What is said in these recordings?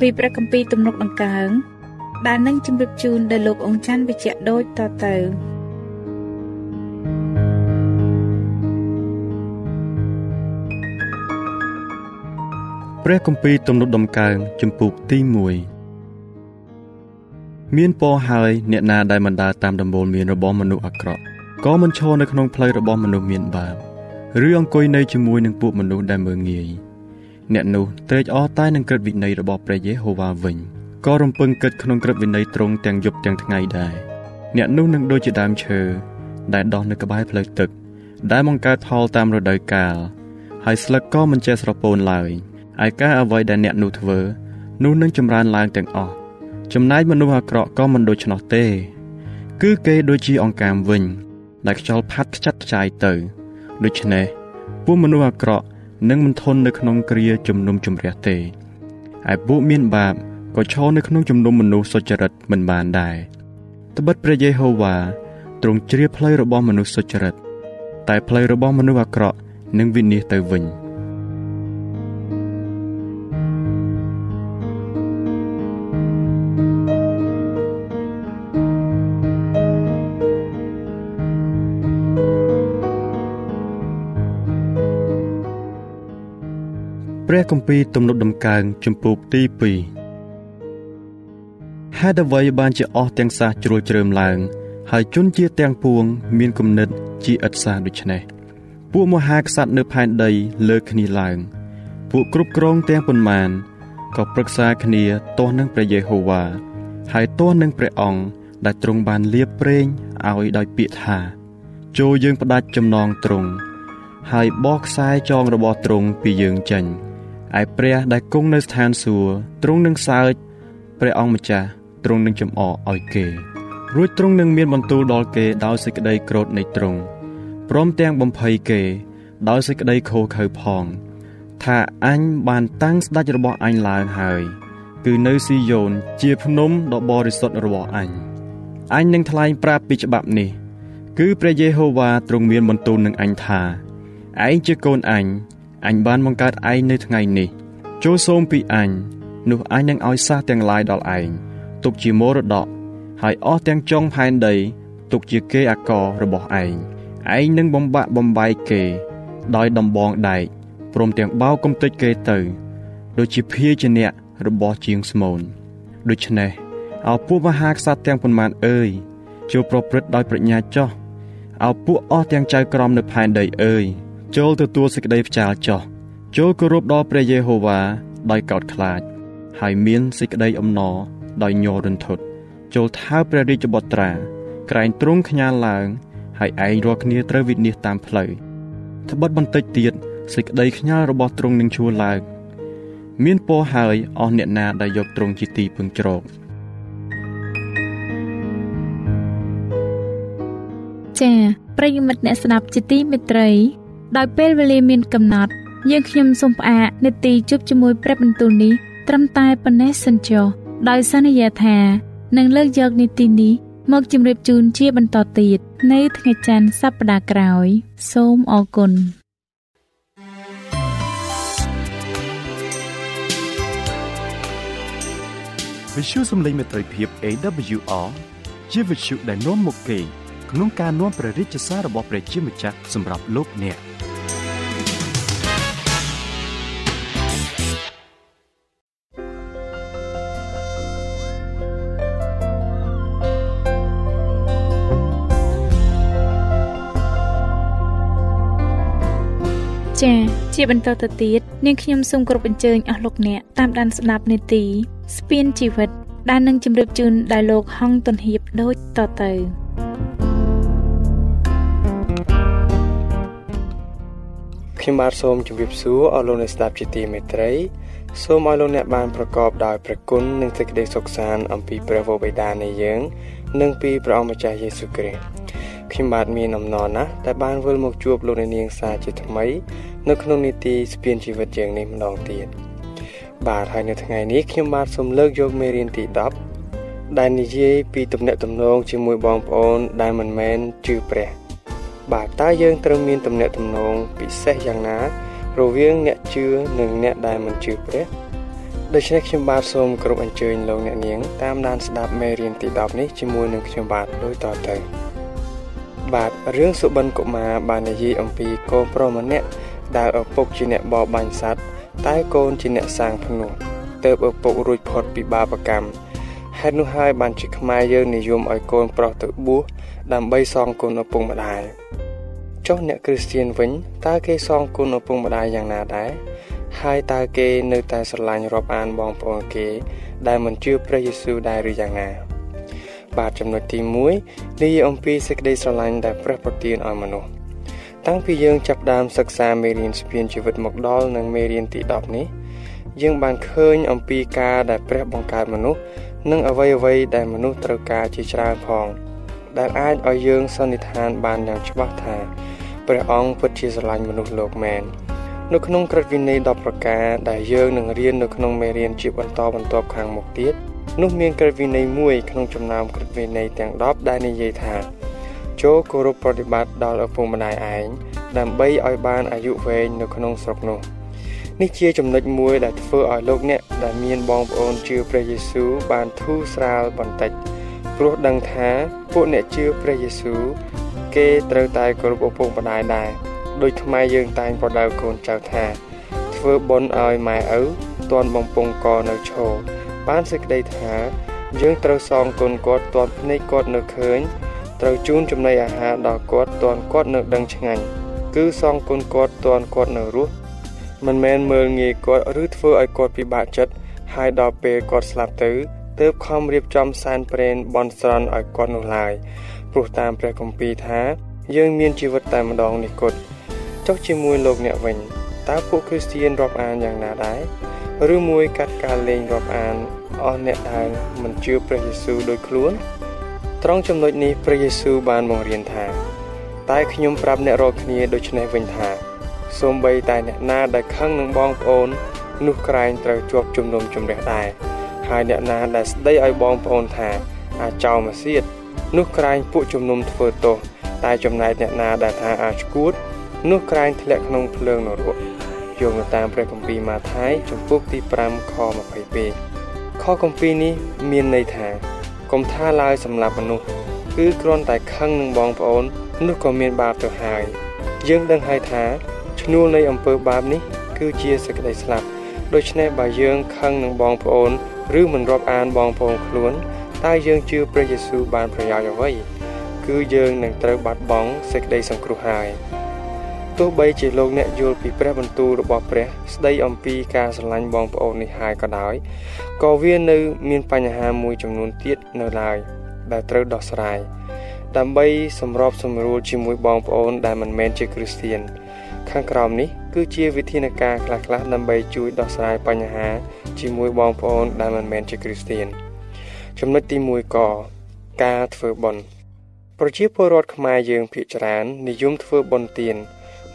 ពីព្រះគម្ពីរទំនុកដង្កើងដែលនឹងជម្រាបជូនដល់លោកអង្ចាន់វិជ្ជៈដូចតទៅព្រះគម្ពីរទំនុកដំកើងជំពូកទី1មានពរហើយអ្នកណាដែលមិនដើរតាមដំបូលមានរបស់មនុស្សអាក្រក់ក៏មិនឈរនៅក្នុងផ្លូវរបស់មនុស្សមានបាបឬអង្គុយនៅជាមួយនឹងពួកមនុស្សដែលមើងងាយ អ្នកនោះត្រេកអរតែនឹងក្រឹតវិន័យរបស់ព្រះយេហូវ៉ាវិញក៏រំពឹងគិតក្នុងក្រឹតវិន័យត្រង់ទាំងយប់ទាំងថ្ងៃដែរអ្នកនោះនឹងដូចជាដើមឈើដែលដុះនៅក្បែរផ្លូវទឹក ដែលបង្កើតផលតាមរដូវកាលហើយស្លឹកក៏មិនចេះស្រពោនឡើយឯការអ្វីដែលអ្នកនោះធ្វើនោះនឹងចម្រើនឡើងទាំងអស់ចំណែកមនុស្សអាក្រក់ក៏មិនដូច្នោះទេ គឺគេដូចជាអង្កាមវិញ ដែលខ្យល់ផាត់ខ្ចាត់ខ្ចាយទៅដូច្នេះពួកមនុស្សអាក្រក់ នឹងមិនធន់នៅក្នុងគ្រាជំនុំជម្រះទេឯពួកមានបាបក៏ឈរនៅក្នុងជំនុំមនុស្សសុចរិតមិនបានដែរត្បិតព្រះយេហូវ៉ាទ្រង់ជ្រាបផ្លូវរបស់មនុស្សសុចរិតតែផ្លូវរបស់មនុស្សអាក្រក់នឹងវិនាសទៅវិញ។ គម្ពីរទំនុកដំកើងជំពូកទី2ហេតុអ្វីបានជាអស់ទាំងសះជ្រួលជ្រើមឡើង ហើយជនជាទាំងពួង មានគំនិតជាឥតសាដូច្នេះពួកមហាក្សត្រនៅផែនដីលើកគ្នាឡើង ពួកគ្រប់គ្រងទាំងប៉ុន្មានក៏ប្រឹក្សាគ្នាទាស់នឹងព្រះយេហូវ៉ាហើយទាស់នឹងព្រះអង្គដែលទ្រង់បានលៀបប្រេងឲ្យដោយពាក្យថាចូលយើងផ្ដាច់ចំណងទ្រង់ហើយបោះខ្សែចងរបស់ទ្រង់ពីយើងចេញ ឯព្រះដែលគង់នៅស្ថានសួគ៌ទ្រង់នឹងសើចព្រះអង្គម្ចាស់ទ្រង់នឹងចំអកឲ្យគេ រួចទ្រង់នឹងមានបន្ទូលដល់គេដោយសេចក្តីក្រោធនៃទ្រង់ព្រមទាំងបំភ័យគេ ដោយសេចក្តីខូខើផង ថាអញបានតាំងស្ដេចរបស់អញឡើងហើយ គឺនៅស៊ីយ៉ូនជាភ្នំដ៏បរិសុទ្ធរបស់អញអញនឹងថ្លែងប្រាប់ពីច្បាប់នេះ គឺព្រះយេហូវ៉ាទ្រង់មានបន្ទូលនឹងអញថាឯងជាកូនអញ អញបានបង្កើតឯងនៅថ្ងៃនេះចូលសូមពីអញនោះអញនឹងឲ្យសះទាំងឡាយដល់ឯងទុកជាមរតកហើយអស់ទាំងចុងផែនដី ទុកជាគេអាកររបស់ឯងឯងនឹងបំបាក់បំបែកគេ ដោយដំបងដែកព្រមទាំងបោកកំទេចគេទៅ ដូចជាភៀជាអ្នករបស់ជាងស្មូនដូច្នេះអោពួកមហាក្សត្រទាំងប៉ុន្មានអើយចូលប្រព្រឹត្តដោយប្រាជ្ញាចោះអោពួកអស់ទាំងចៅក្រមនៅផែនដីអើយ ចូលទទួលសេចក្តីផ្ចាលចោះចូលគោរពដល់ព្រះយេហូវ៉ាដោយកោតខ្លាច ហើយមានសេចក្តីអំណរដោយញ័ររន្ធត់ចូលថើព្រះរាជបុត្រា ក្រែងទ្រង់ខ្ញាល់ឡើង ហើយឯងរាល់គ្នាត្រូវវិនិច្ឆ័យតាមផ្លូវត្បិតបន្តិចទៀតសេចក្តីខ្ញាល់របស់ទ្រង់នឹងជួរឡើងមានពរហើយអស់អ្នកណាដែលយកទ្រង់ជាទីពឹងជ្រកចា៎ប្រិយមិត្តអ្នកស្ដាប់ជាទីមេត្រី ដោយពេលវេលាមានកំណត់ យើងខ្ញុំសូមផ្អាកនេតិជប់ជាមួយព្រះបន្ទូលនេះត្រឹមតែប៉ុណ្ណេះសិនចុះដោយសន្យាថានឹងលើកយកនីតិនេះមកជម្រាបជូនជាបន្តទៀតនៅថ្ងៃច័ន្ទសប្តាហ៍ក្រោយ សូមអរគុណវិទ្យុសំឡេងមេត្រីភាព AWR ជាវិទ្យុដែលនាំមកពី ក្នុងការនាំព្រះរាជសាររបស់ព្រះជាម្ចាស់សម្រាប់លោកអ្នកចា៎ជាបន្តទៅទៀតនាងខ្ញុំសូមគោរពអញ្ជើញអស់លោកអ្នកតាមដានស្ដាប់នេតិស្ពានជីវិតដែលនឹងជម្រាបជូនដល់លោកហងទុនហៀបដូចតទៅ ខ្ញុំបាទសូមជម្រាបសួរអស់លោកអ្នកស្ដាប់ជាទីមេត្រី សូមឲ្យលោកអ្នកបានប្រកបដោយព្រះគុណនិងសេចក្តីសុខសាន្តអំពីព្រះវរបិតានៃយើង និងពីព្រះអង្គម្ចាស់យេស៊ូវគ្រីស្ទខ្ញុំបាទមានអំណរណាស់ដែលបានវិលមកជួបលោកអ្នកនាងសាជាថ្មី នៅក្នុងនីតិស្ពានជីវិតយើងនេះម្ដងទៀតបាទហើយនៅថ្ងៃនេះខ្ញុំបាទសូមលើកយកមេរៀនទី10ដែលនិយាយពីទំនាក់ទំនងជាមួយបងប្អូនដែលមិនមែនជឿព្រះ បាទតើយើងត្រូវមានទំនាក់ទំនងពិសេសយ៉ាងណា រវាងអ្នកជឿនិងអ្នកដែលមិនជឿព្រះដូច្នេះខ្ញុំបាទសូមគោរពអញ្ជើញលោកអ្នកនាងតាមដានស្ដាប់មេរៀនទី10នេះជាមួយនឹងខ្ញុំបាទដូចតទៅបាទរឿងសុបិនកុមារបាននិយាយអំពីកូនប្រុសម្នាក់ដែលឪពុកជាអ្នកបរបាញ់សត្វតែកូនជាអ្នកសាងភ្នោះទើបឪពុករួចផុតពីបាបកម្ម ហេតុនោះហើយបានជាខ្មែរយើងនិយមឲ្យកូនប្រុសទៅបួសដើម្បីសងគុណឪពុកម្ដាយចុះអ្នកគ្រីស្ទៀនវិញតើគេសងគុណឪពុកម្ដាយយ៉ាងណាដែរហើយតើគេនៅតែស្រឡាញ់រាប់អានបងប្អូនគេ ដែលមិនជឿព្រះយេស៊ូវដែរឬយ៉ាងណាបាទចំណុចទី1និយាយអំពីសេចក្តីស្រឡាញ់ដែលព្រះប្រទានឲ្យមនុស្សតាំងពីយើងចាប់ដើមសិក្សាមេរៀនស្ពានជីវិតមកដល់នឹងមេរៀនទី10នេះយើងបានឃើញអំពីការដែលព្រះបង្កើតមនុស្ស និងអ្វីអ្វីដែលមនុស្សត្រូវការជាច្រើនផង ដែលអាចឲ្យយើងសន្និដ្ឋានបានយ៉ាងច្បាស់ថាព្រះអង្គពិតជាស្រឡាញ់មនុស្សលោកមែននៅក្នុងក្រឹតវិន័យ10ប្រការដែលយើងនឹងរៀននៅក្នុងមេរៀនជាបន្តបន្ទាប់ខាងមុខទៀតនោះមានក្រឹតវិន័យមួយក្នុងចំណោមក្រឹតវិន័យទាំង10ដែលនិយាយថាចូលគោរពប្រតិបត្តិដល់ឪពុកម្ដាយឯងដើម្បីឲ្យបានអាយុវែងនៅក្នុងស្រុកនោះ នេះជាចំណុចមួយដែលធ្វើឲ្យលោកអ្នកដែលមានបងប្អូនជឿព្រះយេស៊ូវបានធូរស្រាលបន្តិចព្រោះដឹងថាពួកអ្នកជឿព្រះយេស៊ូវគេត្រូវតែគោរពឪពុកម្ដាយដែរដូចខ្មែរយើងតែងប្រដៅកូនចៅថា ធ្វើបុណ្យឲ្យម៉ែឪតន់បំពង់កនៅឈរបានសេចក្តីថា យើងត្រូវសងគុណគាត់តន់ភ្នែកគាត់នៅឃើញត្រូវជូនចំណីអាហារដល់គាត់ទាន់គាត់នៅដឹងឆ្ងាញ់គឺសងគុណគាត់ទាន់គាត់នៅរស់ មិនមែនមើលងាយគាត់ឬធ្វើឲ្យគាត់ពិបាកចិត្តហើយដល់ពេលគាត់ស្លាប់ទៅទើបខំរៀបចំសែនព្រេនបន់ស្រន់ឲ្យគាត់នោះឡើយព្រោះតាមព្រះគម្ពីរថា យើងមានជីវិតតែម្ដងនេះគត់ចុះជាមួយលោកអ្នកវិញតើពួកគ្រីស្ទានរាប់អានយ៉ាងណាដែរឬមួយកាត់ការលេងរាប់អានអស់អ្នកដែលមិនជឿព្រះយេស៊ូវដោយខ្លួនត្រង់ចំណុចនេះព្រះយេស៊ូវបានបង្រៀនថា តែខ្ញុំប្រាប់អ្នករាល់គ្នាដូចនេះវិញថា សូម្បីតែអ្នកណាដែលខឹងនឹងបងប្អូន នោះក្រែងត្រូវជាប់ជំនុំជម្រះដែរហើយអ្នកណាដែលស្ដីឲ្យបងប្អូនថាអាចោមកសៀតនោះក្រែងពួកជំនុំធ្វើទោសតែចំណែកអ្នកណាដែលថាអាចឈួត នោះក្រែងធ្លាក់ក្នុងភ្លើងនរកយោងទៅតាមព្រះគម្ពីរម៉ាថាយចំពុកទី5ខ22ខគម្ពីរនេះមានន័យថាកុំថាឡើយសម្រាប់មនុស្សគឺគ្រាន់តែខឹងនឹងបងប្អូននោះក៏មានបាបទៅហើយយើងដឹងហើយថា ឈ្នួលនៃអំពើបាបនេះគឺជាសេចក្តីស្លាប់ដូច្នេះបើយើងខឹងនឹងបងប្អូន ឬមិនរាប់អានបងប្អូនខ្លួនតើយើងជឿព្រះយេស៊ូវបានប្រយោជន៍អ្វីគឺយើងនឹងត្រូវបាត់បង់សេចក្តីសង្គ្រោះហើយទោះបីជាលោកអ្នកយល់ពីព្រះបន្ទូលរបស់ព្រះ ស្ដីអំពីការស្រឡាញ់បងប្អូននេះហើយក៏ដោយក៏វានៅមានបញ្ហាមួយចំនួនទៀតនៅឡើយដែលត្រូវដោះស្រាយដើម្បីសម្របសម្រួលជាមួយបងប្អូនដែលមិនមែនជាគ្រីស្ទាន ខាងក្រោមនេះគឺជាវិធានការខ្លះៗដើម្បីជួយដោះស្រាយបញ្ហាជាមួយបងប្អូនដែលមិនមែនជាគ្រីស្ទានចំណុចទី1កការធ្វើបុណ្យប្រជាពលរដ្ឋខ្មែរយើងភាគច្រើននិយមធ្វើបុណ្យទាន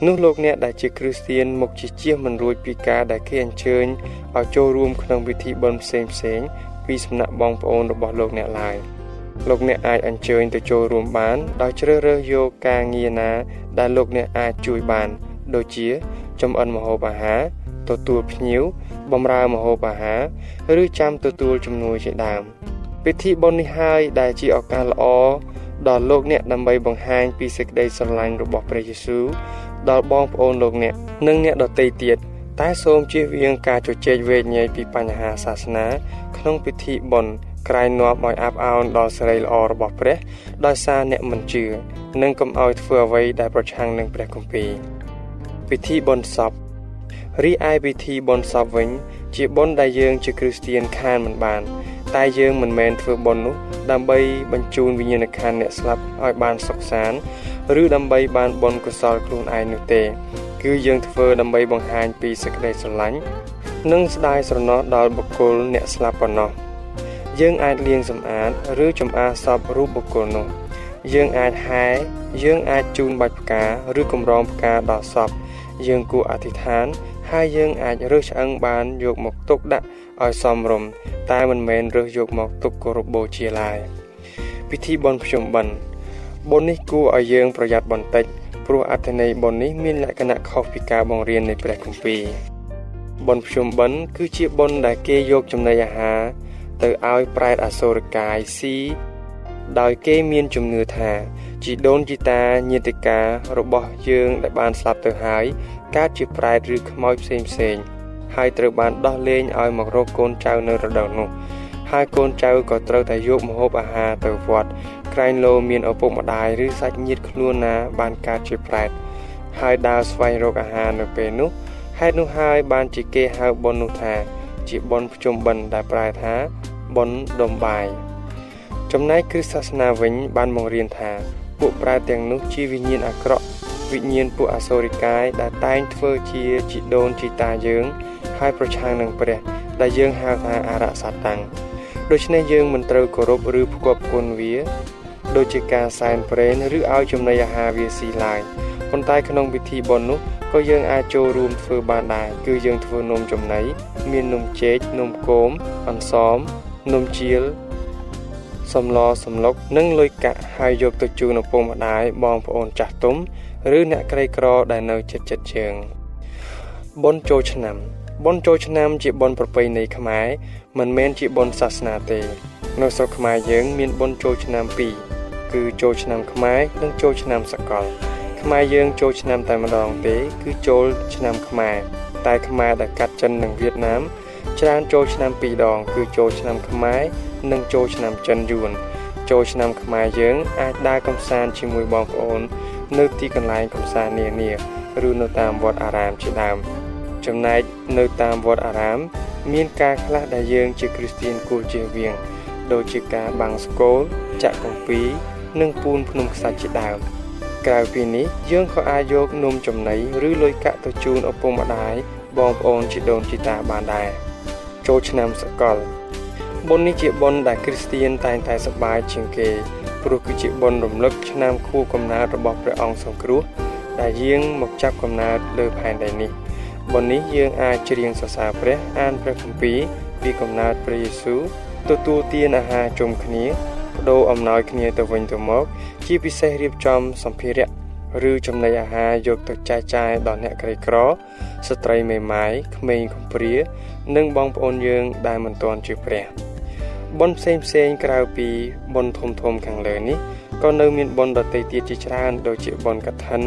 នោះលោកអ្នកដែលជាគ្រីស្ទៀនមកជាជៀសមិនរួចពីការដែលគេអញ្ជើញឲ្យចូលរួមក្នុងពិធីបុណ្យផ្សេងផ្សេងពីសំណាក់បងប្អូនរបស់លោកអ្នកឡើយលោកអ្នកអាចអញ្ជើញទៅចូលរួមបាន ដោយជ្រើសរើសយកការងារណាដែលលោកអ្នកអាចជួយបាន ដូចជាចំអិនម្ហូបអាហារទទួលភ្ញៀវបម្រើម្ហូបអាហារ ឬចាំទទួលជំនួយជាដើមពិធីបុណ្យនេះហើយដែលជាឱកាសល្អដល់លោកអ្នកដើម្បីបង្ហាញពីសេចក្តីស្រឡាញ់របស់ព្រះយេស៊ូវដល់បងប្អូនលោកអ្នកនិងអ្នកដទៃទៀតតែសូមជៀសវាងការជជែកវែកញែកពីបញ្ហាសាសនា ក្នុងពិធីបុណ្យក្រែងនាំឲ្យអាប់អោនដល់សេរីល្អរបស់ព្រះដោយសារអ្នកមិនជឿនិងកុំឲ្យធ្វើអ្វីដែលប្រឆាំងនឹងព្រះគម្ពីរ ពិធីបុណ្យសពរីឯពិធីបុណ្យសពវិញ ជាបុណ្យដែលយើងជាគ្រីស្ទៀនខានមិនបាន តែយើងមិនមែនធ្វើបុណ្យនោះដើម្បីបញ្ជូនវិញ្ញាណក្ខន្ធអ្នកស្លាប់ឲ្យបានសុខសាន្តឬដើម្បីបានបុណ្យកុសលខ្លួនឯងនោះទេ គឺយើងធ្វើដើម្បីបង្ហាញពីសេចក្តីស្រឡាញ់និងស្ដាយស្រណោះដល់បុគ្គលអ្នកស្លាប់ប៉ុណ្ណោះយើងអាចលាងសម្អាតឬចំអាសពរូបបុគ្គលនោះយើងអាចហែយើងអាចជូនបាច់ផ្កាឬកម្រងផ្កាដល់សព យើងគួរអធិដ្ឋាន ហើយយើងអាចរើសឆ្អឹងបានយកមកទុកដាក់ឲ្យសមរម្យតែមិនមែនរើសយកមកទុកគោរពបូជាឡើយពិធីបុណ្យភ្ជុំបិណ្ឌបុណ្យនេះគួរឲ្យយើងប្រយ័ត្នបន្តិចព្រោះអត្ថន័យបុណ្យនេះមានលក្ខណៈខុសពីការបង្រៀននៃព្រះគម្ពីរបុណ្យភ្ជុំបិណ្ឌគឺជាបុណ្យដែលគេយកចំណីអាហារទៅឲ្យប្រែតអសូរកាយស៊ី ដោយគេមានជំនឿថាជីដូនជីតាញាតិការបស់យើងដែលបានស្លាប់ទៅហើយកើតជាប្រែតឬខ្មោចផ្សេងផ្សេងហើយត្រូវបានដោះលែងឲ្យមករកកូនចៅនៅរដូវនោះហើយកូនចៅក៏ត្រូវតែយកម្ហូបអាហារទៅវត្តក្រែងលោមានឪពុកម្ដាយឬសាច់ញាតិខ្លួនណាបានកើតជាប្រែតហើយដើរស្វែងរកអាហារនៅពេលនោះហេតុនោះហើយបានជាគេហៅបុណ្យនោះថា ជាបុណ្យភ្ជុំបិណ្ឌដែលប្រែថាបុណ្យដុំបាយ ចំណែកគ្រិស្តសាសនាវិញ បានបង្រៀនថា ពួកប្រែតទាំងនោះជាវិញ្ញាណអាក្រក់វិញ្ញាណពួកអសូរិកាយដែលតែងធ្វើជាជីដូនជីតាយើង ហើយប្រឆាំងនឹងព្រះ ដែលយើងហៅថាអរសាតាំងដូច្នេះយើងមិនត្រូវគោរពឬផ្គប់គុណវាដូចជាការសែនព្រេនឬឲ្យចំណីអាហារវាស៊ីឡើយប៉ុន្តែក្នុងពិធីបុណ្យនោះក៏យើងអាចចូលរួមធ្វើបានដែរគឺយើងធ្វើនំចំណីមាននំចេកនំគោមអន្សមនំជៀល សំឡសំឡុកនិងលុយកាក់ហើយយកទៅជូនឪពុកម្ដាយបងប្អូនចាស់ទុំ ឬអ្នកក្រីក្រដែលនៅជិតជិតជើងបុណ្យចូលឆ្នាំបុណ្យចូលឆ្នាំជាបុណ្យប្រពៃណីខ្មែរមិនមែនជាបុណ្យសាសនាទេ នៅស្រុកខ្មែរយើង មានបុណ្យចូលឆ្នាំពីរគឺចូលឆ្នាំខ្មែរនិងចូលឆ្នាំសកល ខ្មែរយើងចូលឆ្នាំតែម្ដងទេ គឺចូលឆ្នាំខ្មែរតែខ្មែរដែលកាត់ចិននិងវៀតណាមច្រើនចូលឆ្នាំពីរដង គឺចូលឆ្នាំខ្មែរ និងចូលឆ្នាំចិនយួនចូលឆ្នាំខ្មែរយើងអាចដើរកម្សាន្តជាមួយបងប្អូន នៅទីកន្លែងកំសាន្តនានាឬនៅតាមវត្តអារាមជាដើមចំណែកនៅតាមវត្តអារាម មានការខ្លះដែលយើងជាគ្រីស្ទានគួរជៀសវាងដូចជាការបាំងស្គលចាក់គម្ពីរនិងពូនភ្នំខ្សាច់ជាដើមក្រៅពីនេះយើងក៏អាចយកនំចំណីឬលុយកាក់ទៅជូនឪពុកម្ដាយបងប្អូនជីដូនជីតាបានដែរចូលឆ្នាំសកល បុណ្យនេះជាបុណ្យដែលគ្រីស្ទានតែងតែសប្បាយជាងគេព្រោះគឺជាបុណ្យរំលឹកឆ្នាំខួបកំណើតរបស់ព្រះអង្គសង្គ្រោះដែលយាងមកចាប់កំណើតលើផែនដីនេះបុណ្យនេះយើងអាចច្រៀងសរសើរព្រះអានព្រះគម្ពីរពីកំណើតព្រះយេស៊ូវទទួលទានអាហារជុំគ្នាបដូរអំណោយគ្នាទៅវិញទៅមក ជាពិសេសរៀបចំសម្ភារៈឬចំណីអាហារយកទៅចែកចាយដល់អ្នកក្រីក្រ ស្ត្រីមេម៉ាយក្មេងកំព្រា និងបងប្អូនយើងដែលមិនទាន់ជាព្រះ បុណ្យផ្សេងផ្សេងក្រៅពីបុណ្យធំធំខាងលើនេះក៏នៅមានបុណ្យដទៃទៀតជាច្រើនដូចជាបុណ្យកឋិន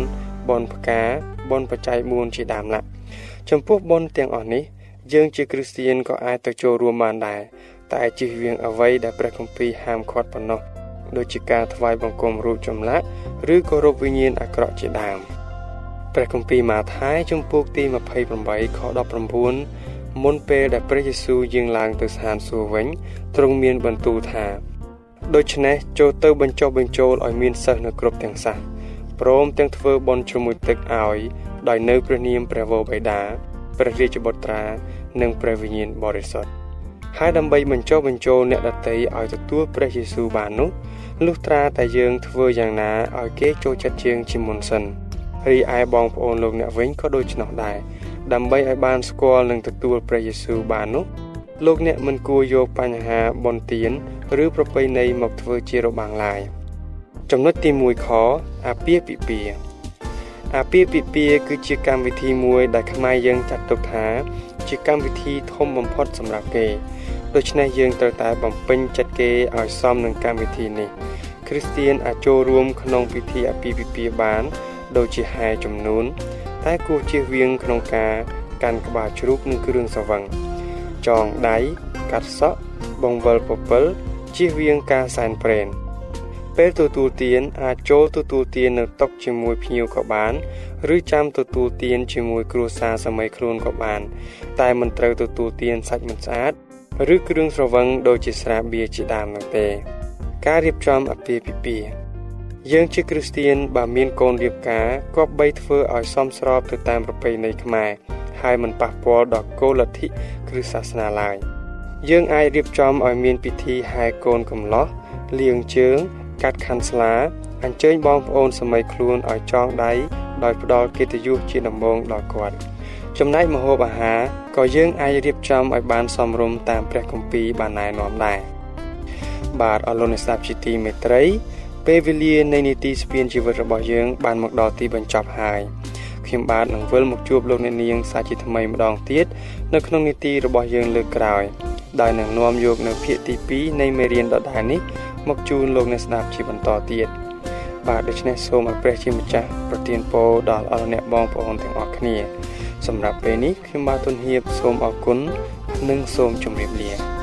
បុណ្យផ្កាបុណ្យបច្ច័យ4ជាដើមឡាចំពោះបុណ្យទាំងអស់នេះ យើងជាគ្រីស្ទានក៏អាចទៅចូលរួមបានដែរតែជិះវៀងអ្វីដែលព្រះគម្ពីរហាមឃាត់ប៉ុណ្ណោះដូចជាការថ្វាយបង្គំរូបចម្លាក់ឬគោរពវិញ្ញាណអាក្រក់ជាដើមព្រះគម្ពីរម៉ាថាយជំពូកទី28ខ19 មុនពេលដែលព្រះយេស៊ូវយាងឡើងទៅស្ថានសួគ៌វិញទ្រង់មានបន្ទូលថាដូច្នេះចូលទៅបញ្ចុះបញ្ចូលឲ្យមានសិស្សនៅគ្រប់ទាំងសាសព្រមទាំងធ្វើបន់ជ្រមុជទឹកឲ្យដោយនៅព្រះនាមព្រះវរបិតាព្រះរាជបុត្រា និងព្រះវិញ្ញាណបរិសុទ្ធហើយដើម្បីបញ្ចុះបញ្ចូលអ្នកដតីឲ្យទទួលព្រះយេស៊ូវបាននោះលុះត្រាតែយើងធ្វើយ៉ាងណាឲ្យគេចូលចិត្តជាងជាមុនសិនរីឯបងប្អូនលោកអ្នកវិញក៏ដូច្នោះដែរ ដើម្បីឲ្យបានស្គាល់និងទទួលព្រះយេស៊ូវបាននោះលោកអ្នកមិនគួរយកបញ្ហាបនទៀនឬប្រពៃណីមកធ្វើជារបាំងឡើយចំណុចទី1ខអាពាហ៍ពិពាហ៍អាពាហ៍ពិពាហ៍គឺជាកម្មវិធីមួយដែលខ្មែរយើងចាត់ទុកថាជាកម្មវិធីធំបំផុតសម្រាប់គេដូច្នេះយើងត្រូវតែបំពេញចិត្តគេឲ្យសមនឹងកម្មវិធីនេះគ្រីស្ទៀនអាចចូលរួមក្នុងពិធីអាពាហ៍ពិពាហ៍បាន ដូចជាហែចំនួន តែគួរជៀសវាងក្នុងការកាន់ក្បាលជ្រូកនិងគ្រឿងសង្វឹងចងដៃកាត់សក់បង្វិលពពិលជៀសវាងការសែនព្រេនពេលទទួលទានអាចចូលទទួលទាននៅតុជាមួយភ្ញៀវក៏បាន ឬចាំទទួលទានជាមួយគ្រួសារសម័យខ្លួនក៏បាន តែមិនត្រូវទទួលទានសាច់មិនស្អាត ឬគ្រឿងស្រវឹងដូចជាស្រាបៀរជាដើមនោះទេ ការរៀបចំអាពាហ៍ពិពាហ៍ យើងជាគ្រីស្ទៀនបើមានកូនរៀបការគប្បីធ្វើឲ្យសមស្របទៅតាមប្រពៃណីខ្មែរហើយមិនប៉ះពាល់ដល់គោលលទ្ធិគ្រឹះសាសនាឡើយយើងអាចរៀបចំឲ្យមានពិធីហែកូនកំឡោះលាងជើង កាត់ខាន់ស្លា អញ្ជើញបងប្អូនសម័យខ្លួនឲ្យចងដៃដោយផ្ដល់កិត្តិយសជាដំបូងដល់គាត់ចំណែកម្ហូបអាហារក៏យើងអាចរៀបចំឲ្យបានសមរម្យតាមព្រះគម្ពីរបានណែនាំដែរបាទអរលោកអ្នកស្ដាប់ជាទីមេត្រី ពេលវេលានៃនីតិស្ពានជីវិតរបស់យើង បានមកដល់ទីបញ្ចប់ហើយខ្ញុំបាទនឹងវិលមកជួបលោកអ្នកនាងសាជាថ្មីម្ដងទៀតនៅក្នុងនីតិរបស់យើងលើកក្រោយដោយនឹងនាំយកនៅភាគទី2នៃមេរៀនដដែលនេះមកជូនលោកអ្នកស្ដាប់ជាបន្តទៀតបាទដូច្នេះសូមឲ្យព្រះជាម្ចាស់ប្រទានពរដល់អស់អ្នកបងប្អូនទាំងអស់គ្នា សម្រាប់ពេលនេះខ្ញុំបាទទុនហៀបសូមអរគុណនិងសូមជម្រាបលា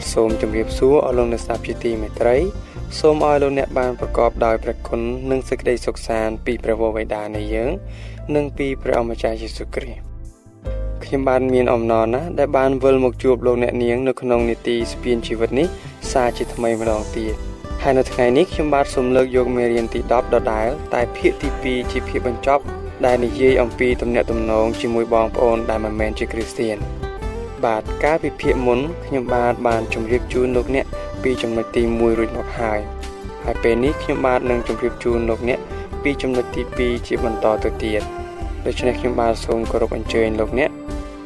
បាទសូមជម្រាបសួរអស់លោកអ្នកស្ដាប់ជាទីមេត្រីសូមឲ្យលោកអ្នកបានប្រកបដោយព្រះគុណនិងសេចក្តីសុខសាន្តពីព្រះវរបិតានៃយើង និងពីព្រះអម្ចាស់យេស៊ូវគ្រីស្ទខ្ញុំបានមានអំណរណាស់ដែលបានវិលមកជួបលោកអ្នកនាងនៅក្នុងនីតិស្ពានជីវិតនេះសារជាថ្មីម្ដងទៀតហើយនៅថ្ងៃនេះខ្ញុំបាទសូមលើកយកមេរៀនទី10ដដែលតែភាគទី2ជាភាគបញ្ចប់ដែលនិយាយអំពីទំនាក់ទំនងជាមួយបងប្អូនដែលមិនមែនជាគ្រីស្ទាន បាទកាលពីភាគមុនខ្ញុំបាទបានជម្រាបជូនលោកអ្នកពីចំណុចទី1រួចមកហើយហើយពេលនេះខ្ញុំបាទនឹងជម្រាបជូនលោកអ្នកពីចំណុចទី2ជាបន្តទៅទៀតដូច្នេះខ្ញុំបាទសូមគោរពអញ្ជើញលោកអ្នក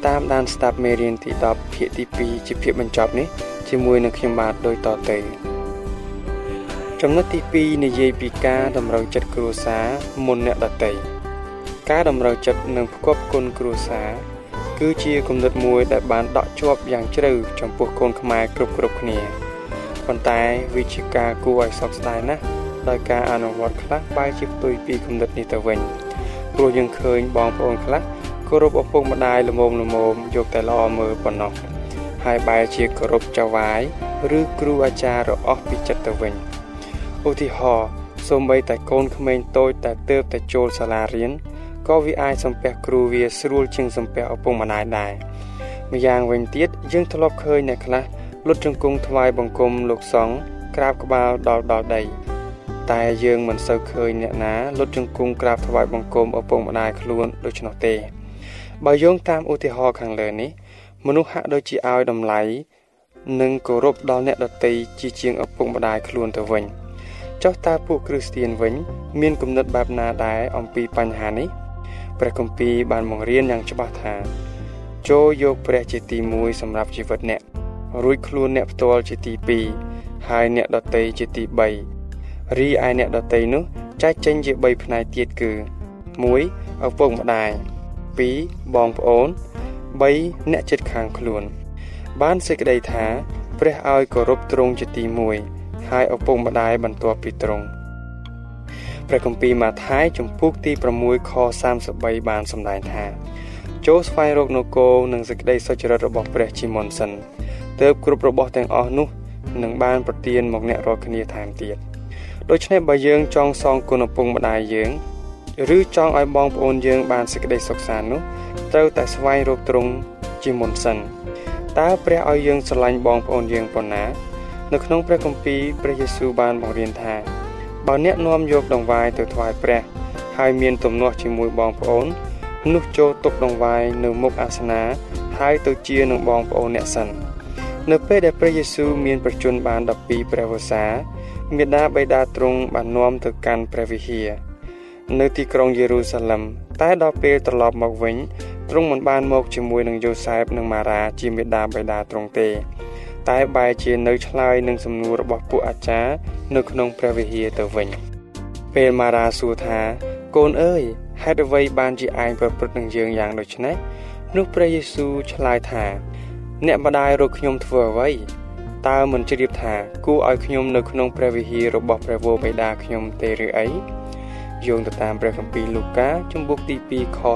តាមដានស្ដាប់មេរៀនទី10ភាគទី2ជាភាគបញ្ចប់នេះជាមួយនឹងខ្ញុំបាទដូចតទៅចំណុចទី2និយាយពីការតម្រូវចិត្តគ្រួសារមុនអ្នកដទៃការតម្រូវចិត្តនិងផ្គប់គុណគ្រួសារ គឺជាគំនិតមួយដែលបានដក់ជាប់យ៉ាងជ្រៅចំពោះកូនខ្មែរគ្រប់គ្រប់គ្នាប៉ុន្តែវាជាការគួរឲ្យសោកស្ដាយណាស់ដោយការអនុវត្តខ្លះបែរជាផ្ទុយពីគំនិតនេះទៅវិញព្រោះយើងឃើញបងប្អូនខ្លះគោរពឪពុកម្ដាយល្មមល្មមយកតែល្អមើលប៉ុណ្ណោះហើយបែរជាគោរពចៅវាយឬគ្រូអាចារ្យរអស់ពីចិត្តទៅវិញឧទាហរណ៍សូម្បីតែកូនក្មេងតូចតែទើបតែចូលសាលារៀន ក៏វាអាចសំពះគ្រូវាស្រួលជាងសំពះឪពុកម្ដាយដែរម្យ៉ាងវិញទៀតយើងធ្លាប់ឃើញអ្នកខ្លះលុតជង្គង់ថ្វាយបង្គំលោកសង្ឃក្រាបក្បាលដល់ដល់ដី តែយើងមិនសូវឃើញអ្នកណាលុតជង្គង់ក្រាបថ្វាយបង្គំឪពុកម្ដាយខ្លួនដូច្នោះទេ បើយោងតាមឧទាហរណ៍ខាងលើនេះ មនុស្សហាក់ដូចជាឲ្យតម្លៃនិងគោរពដល់អ្នកដទៃជាជាងឪពុកម្ដាយខ្លួនទៅវិញចុះតើពួកគ្រីស្ទៀនវិញ មានគំនិតបែបណាដែរអំពីបញ្ហានេះ ព្រះគម្ពីរបានបង្រៀនយ៉ាងច្បាស់ថា ចូលយកព្រះជាទី1សម្រាប់ជីវិតអ្នករួចខ្លួនអ្នកផ្ទាល់ជាទី2ហើយអ្នកដតីជាទី3រីឯអ្នកដតីនោះចែកចេញជា3ផ្នែកទៀតគឺ1ឪពុកម្ដាយ2បងប្អូន3អ្នកជិតខាងខ្លួន បានសេចក្តីថា ព្រះឲ្យគោរពទ្រង់ជាទី1ហើយឪពុកម្ដាយបន្ទាប់ពីទ្រង់ ព្រះគម្ពីរម៉ាថាយចំពុកទី6ខ33បានសម្ដែងថាចូលស្វែងរកនគរនិងសេចក្តីសុចរិតរបស់ព្រះជាមុនសិនទើបគ្រប់របស់ទាំងអស់នោះនឹងបានប្រទានមកអ្នករាល់គ្នាថែមទៀតដូច្នេះបើយើងចង់សងគុណឪពុកម្ដាយយើងឬចង់ឲ្យបងប្អូនយើងបានសេចក្តីសុខសាន្តនោះត្រូវតែស្វែងរកទ្រង់ជាមុនសិនតើព្រះឲ្យយើងស្រឡាញ់បងប្អូនយើងប៉ុណ្ណា នៅក្នុងព្រះគម្ពីរព្រះយេស៊ូវបានបង្រៀនថា បើអ្នកនាំយកដង្វាយទៅថ្វាយព្រះ ហើយមានទំនាស់ជាមួយបងប្អូននោះចូលទុកដង្វាយនៅមុខអាសនាហើយទៅជានឹងបងប្អូនអ្នកសិននៅពេលដែលព្រះយេស៊ូវមានប្រជញ្ញបាន12ព្រះវស្សាមេដាបេដាទ្រង់បាននាំទៅកាន់ព្រះវិហារនៅទីក្រុងយេរូសាឡឹមតែដល់ពេលត្រឡប់មកវិញទ្រង់មិនបានមកជាមួយនឹងយូសែបនិងម៉ារ៉ាជាមេដាបិតាទ្រង់ទេ តែបែរជានៅឆ្លើយនឹងសំណួររបស់ពួកអាចារ្យនៅក្នុងព្រះវិហារទៅវិញពេលម៉ារ៉ាសួរថាកូនអើយហេតុអ្វីបានជាឯងប្រព្រឹត្តនឹងយើងយ៉ាងដូច្នេះនោះព្រះយេស៊ូវឆ្លើយថា អ្នកម្ដាយរកខ្ញុំធ្វើអ្វីតើមិនជ្រាបថាគួរឲ្យខ្ញុំនៅក្នុងព្រះវិហាររបស់ព្រះវរបិតាខ្ញុំទេឬអីយោងទៅតាមព្រះគម្ពីរលូកាជំពូកទី2ខ49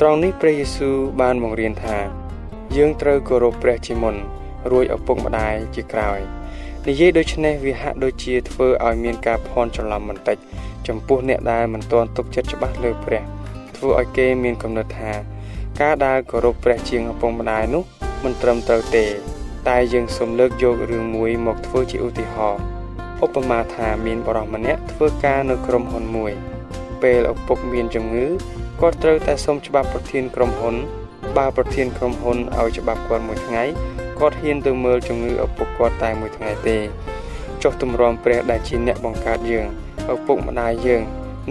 ត្រង់នេះព្រះយេស៊ូវបានបង្រៀនថា យើងត្រូវគោរពព្រះជាមុន រួចឪពុកម្ដាយជាក្រោយនិយាយដូច្នេះវាហាក់ដូចជាធ្វើឲ្យមានការភ័ន្តច្រឡំបន្តិចចំពោះអ្នកដែលមិនទាន់ទុកចិត្តច្បាស់លើព្រះធ្វើឲ្យគេមានគំនិតថា ការដែលគោរពព្រះជាងឪពុកម្ដាយនោះមិនត្រឹមត្រូវទេ តែយើងសូមលើកយករឿងមួយមកធ្វើជាឧទាហរណ៍ឧបមាថាមានបរិសម្នាក់ធ្វើការនៅក្រុមហ៊ុនមួយ ពេលឪពុកមានជំងឺគាត់ត្រូវតែសុំច្បាប់ប្រធានក្រុមហ៊ុន បើប្រធានក្រុមហ៊ុនឲ្យច្បាប់គាត់មួយថ្ងៃគាត់ហ៊ានទៅមើលជំងឺឪពុកគាត់តែមួយថ្ងៃទេចុះទម្រាំព្រះដែលជាអ្នកបង្កើតយើងឪពុកម្ដាយយើង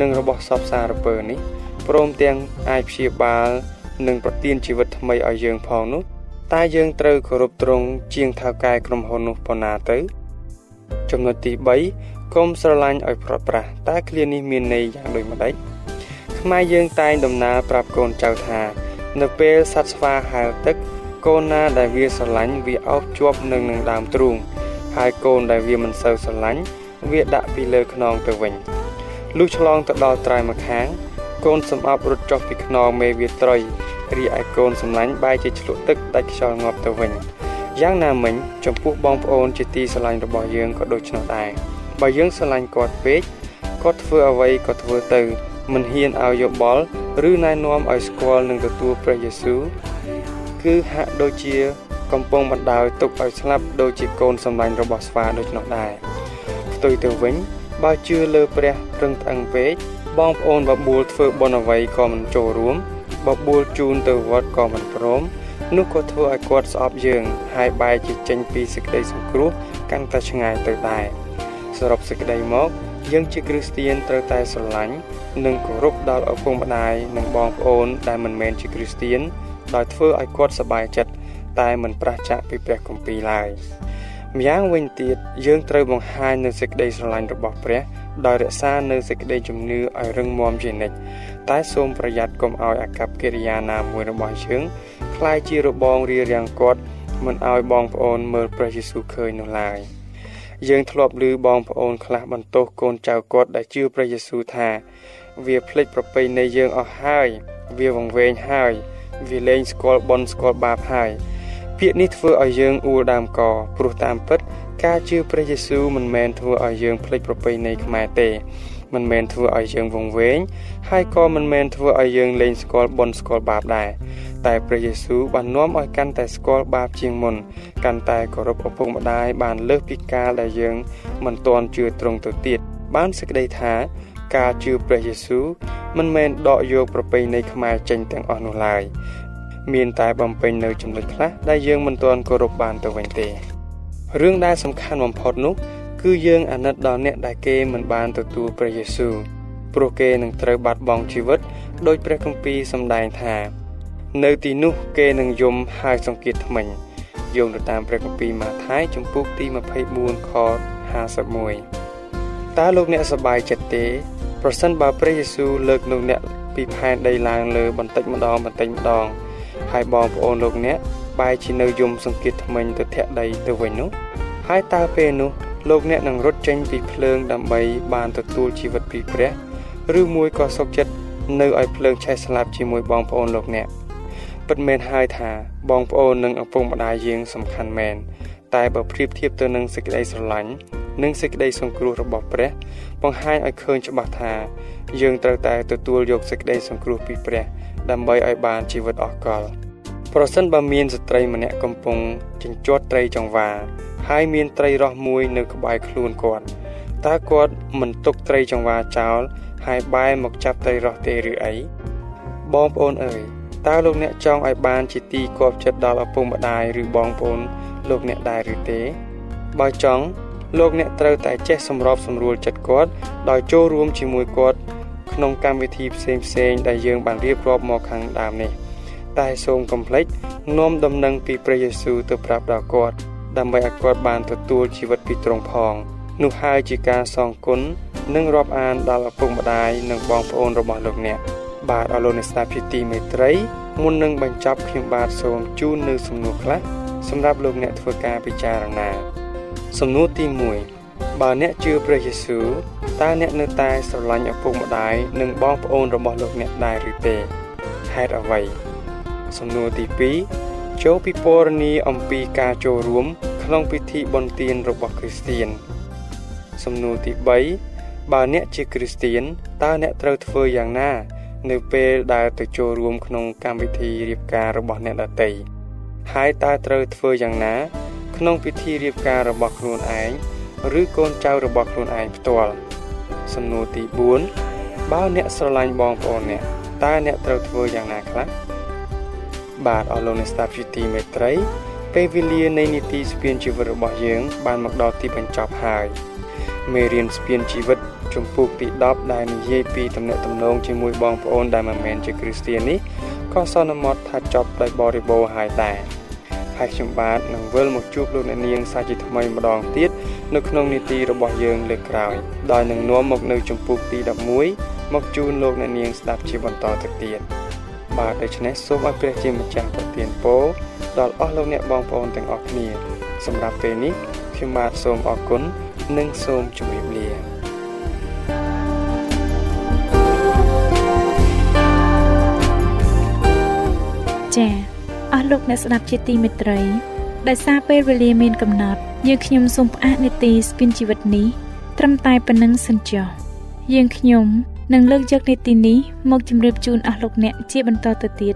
និងរបស់សពសារពើនេះព្រមទាំងអាចព្យាបាលនិងប្រទានជីវិតថ្មីឲ្យយើងផងនោះតែយើងត្រូវគោរពទ្រង់ជាងថៅកែក្រុមហ៊ុននោះប៉ុណ្ណាទៅចំណុចទី3កុំស្រឡាញ់ឲ្យប្រត់ប្រាស់តើឃ្លានេះមានន័យយ៉ាងដូចម្ដេចខ្មែរយើងតែងដំណើរប្រាប់កូនចៅថា នៅពេលសត្វស្វាហែលទឹក កូនណាដែលវាស្រឡាញ់វាអោបជាប់នឹងនឹងដើមទ្រូង ហើយកូនដែលវាមិនសូវស្រឡាញ់វាដាក់ពីលើខ្នងទៅវិញលុះឆ្លងទៅដល់ត្រៃម្ខាង កូនសំអប់រត់ចុះពីខ្នងមេវាត្រុយរីឯកូនសំឡាញ់បែរជាឆ្លក់ទឹកដាច់ខ្យល់ងាប់ទៅវិញយ៉ាងណាមិញចំពោះបងប្អូនជាទីស្រឡាញ់របស់យើងក៏ដូច្នោះដែរបើយើងស្រឡាញ់គាត់ពេកគាត់ធ្វើអ្វីក៏ធ្វើទៅ មិនហ៊ានឲ្យយោបល់ឬណែនាំឲ្យស្គាល់នឹងទទួលព្រះយេស៊ូវគឺហាក់ដូចជាកំពុងបណ្ដោយទុកឲ្យស្លាប់ដូចជាកូនសម្លាញ់របស់ស្វាដូច្នោះដែរផ្ទុយទៅវិញបើជឿលើព្រះរឹងត្អឹងពេកបងប្អូនបបួលធ្វើបន់អ្វីក៏មិនចូលរួមបបួលជូនទៅវត្តក៏មិនព្រមនោះក៏ធ្វើឲ្យគាត់ស្អប់យើង ហើយបែរជាចេញពីសេចក្តីសង្គ្រោះកាន់តែឆ្ងាយទៅដែរសរុបសេចក្តីមក យើងជាគ្រីស្ទៀនត្រូវតែស្រឡាញ់និងគោរពដល់ឪពុកម្ដាយនិងបងប្អូនដែលមិនមែនជាគ្រីស្ទៀនដោយធ្វើឲ្យគាត់សប្បាយចិត្តតែមិនប្រឆាចពីព្រះគម្ពីរឡើយម្យ៉ាងវិញទៀតយើងត្រូវបង្ហាញនូវសេចក្តីស្រឡាញ់របស់ព្រះដោយរក្សានូវសេចក្តីជំនឿឲ្យរឹងមាំជានិច្ចតែសូមប្រយ័ត្នកុំឲ្យអាកប្បកិរិយាណាមួយរបស់យើងคล้ายជារបងរារាំងគាត់មិនឲ្យបងប្អូនមើលព្រះយេស៊ូវឃើញនោះឡើយ យើងធ្លាប់ឮបងប្អូនខ្លះបន្ទោសកូនចៅគាត់ដែលជឿព្រះយេស៊ូវថា វាភ្លេចប្រពៃណីយើងអស់ហើយ វាវង្វេងហើយ វាលែងស្គាល់បុណ្យស្គាល់បាបហើយពាក្យនេះធ្វើឲ្យយើងអួលដើមកព្រោះតាមពិត ការជឿព្រះយេស៊ូវមិនមែនធ្វើឲ្យយើងភ្លេចប្រពៃណីខ្មែរទេ មិនមែនធ្វើឲ្យយើងវង្វេងហើយក៏មិនមែនធ្វើឲ្យយើងលែងស្គាល់បុណ្យស្គាល់បាបដែរតែព្រះយេស៊ូវបាននាំឲ្យកាន់តែស្គាល់បាបជាងមុនកាន់តែគោរពឪពុកម្ដាយបានលើសពីកាលដែលយើងមិនទាន់ជឿត្រង់ទៅទៀតបានសេចក្តីថាការជឿព្រះយេស៊ូវមិនមែនដកយកប្រពៃណីខ្មែរចេញទាំងអស់នោះឡើយមានតែបំពេញនៅចំណុចខ្លះដែលយើងមិនទាន់គោរពបានទៅវិញទេរឿងដែលសំខាន់បំផុតនោះគឺ យើងអាណិតដល់អ្នកដែលគេមិនបានទទួលព្រះយេស៊ូវព្រោះគេនឹងត្រូវបាត់បង់ជីវិតដោយព្រះគម្ពីរសម្ដែងថា នៅទីនោះគេនឹងយំហើយសង្កេតថ្មិញយោងទៅតាមព្រះគម្ពីរម៉ាថាយជំពូកទី24ខ51តើលោកអ្នកសប្បាយចិត្តទេ ប្រសិនបើព្រះយេស៊ូវលើកលោកអ្នកពីផែនដីឡើងលើបន្តិចម្ដងបន្តិចម្ដងហើយបងប្អូនលោកអ្នកបែរជានៅយំសង្កេតថ្មិញទៅធាក់ដីទៅវិញនោះហើយតើពេលនោះ លោកអ្នកនឹងរត់ចេញពីភ្លើងដើម្បីបានទទួលជីវិតពីព្រះឬមួយក៏សុខចិត្តនៅឲ្យភ្លើងឆេះស្លាប់ជាមួយបងប្អូនលោកអ្នកពិតមែនហើយថាបងប្អូននិងឪពុកម្ដាយយើងសំខាន់មែនតែបើប្រៀបធៀបទៅនឹងសេចក្តីស្រឡាញ់និងសេចក្តីសង្គ្រោះរបស់ព្រះបង្ហាញឲ្យឃើញច្បាស់ថាយើងត្រូវតែទទួលយកសេចក្តីសង្គ្រោះពីព្រះដើម្បីឲ្យបានជីវិតអស់កល ប្រសិនបើមានស្ត្រីម្នាក់កំពុងចិញ្ជាត់ត្រីចង្វា ហើយមានត្រីរស់មួយនៅក្បែរខ្លួនគាត់តើគាត់មិនទុកត្រីចង្វាចោលហើយបែរមកចាប់ត្រីរស់ទេឬអីបងប្អូនអើយតើលោកអ្នកចង់ឲ្យបានជាទីគាប់ចិត្តដល់ឪពុកម្ដាយឬបងប្អូនលោកអ្នកដែរឬទេបើចង់លោកអ្នកត្រូវតែចេះសម្របសម្រួលចិត្តគាត់ដោយចូលរួមជាមួយគាត់ក្នុងកម្មវិធីផ្សេងផ្សេងដែលយើងបានរៀបរាប់មកខាងដើមនេះ តែសូមកុំភ្លេចនាំដំណឹងពីព្រះយេស៊ូវទៅប្រាប់ដល់គាត់ដើម្បីឲ្យគាត់បានទទួលជីវិតពីទ្រង់ផងនោះហើយជាការសងគុណនិងរាប់អានដល់ឪពុកម្ដាយនិងបងប្អូនរបស់លោកអ្នកបាទអរលោកអ្នកស្ដាប់ជាទីមេត្រីមុននឹងបញ្ចប់ខ្ញុំបាទសូមជូននៅសំណួរខ្លះសម្រាប់លោកអ្នកធ្វើការពិចារណាសំណួរទី1បើអ្នកជឿព្រះយេស៊ូវតើអ្នកនៅតែស្រឡាញ់ឪពុកម្ដាយនិងបងប្អូនរបស់លោកអ្នកដែរឬទេហេតុអ្វី សំណួរទី2ចូលពិពណ៌នាអំពីការចូលរួម ក្នុងពិធីបុណ្យទានរបស់គ្រីស្ទៀនសំណួរទី3បើអ្នកជាគ្រីស្ទៀនតើអ្នកត្រូវធ្វើយ៉ាងណា នៅពេលដែលទៅចូលរួមក្នុងកម្មវិធីរៀបការរបស់អ្នកដទៃហើយតើត្រូវធ្វើយ៉ាងណា ក្នុងពិធីរៀបការរបស់ខ្លួនឯងឬកូនចៅរបស់ខ្លួនឯងផ្ទាល់សំណួរទី4បើអ្នកស្រឡាញ់បងប្អូនអ្នកតើអ្នកត្រូវធ្វើយ៉ាងណាខ្លះ បាទអរលោកអ្នកស្ដាប់ជាទីមេត្រី ពេលវេលានៃនីតិស្ពានជីវិតរបស់យើង បានមកដល់ទីបញ្ចប់ហើយមេរៀនស្ពានជីវិតជំពូកទី10ដែលនិយាយពីទំនាក់ទំនងជាមួយបងប្អូនដែលមិនមែនជាគ្រីស្ទាននេះក៏សន្មត់ថាចប់ដោយបរិបូរណ៍ហើយដែរហើយខ្ញុំបាទនឹងវិលមកជួបលោកអ្នកនាងសាជាថ្មីម្ដងទៀតនៅក្នុងនីតិរបស់យើងលើកក្រោយដោយនឹងនាំមកនៅជំពូកទី11មកជូនលោកអ្នកនាងស្ដាប់ជាបន្តទៅទៀត បាទដូច្នេះសូមឲ្យព្រះជាម្ចាស់ប្រទានពរដល់អស់លោកអ្នកបងប្អូនទាំងអស់គ្នា សម្រាប់ពេលនេះខ្ញុំបាទសូមអរគុណនិងសូមជម្រាបលាចា៎អស់លោកអ្នកស្ដាប់ជាទីមេត្រីដោយសារពេលវេលាមានកំណត់យើងខ្ញុំសូមផ្អាកនីតិស្ពានជីវិតនេះត្រឹមតែប៉ុណ្្នឹងសិនចុះយើងខ្ញុំ នឹងលើកយកនីតិនេះមកជម្រាបជូនអស់លោកអ្នកជាបន្តទៅទៀត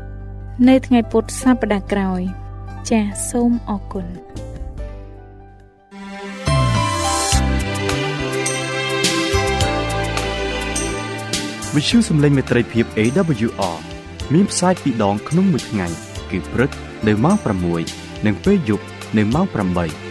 នៅថ្ងៃពុធសប្តាហ៍ក្រោយ ចាសសូមអរគុណវិទ្យុសំឡេងមេត្រីភាព AWR មានផ្សាយពីរដងក្នុងមួយថ្ងៃ គឺព្រឹកនៅម៉ោង6និងពេលយប់នៅម៉ោង8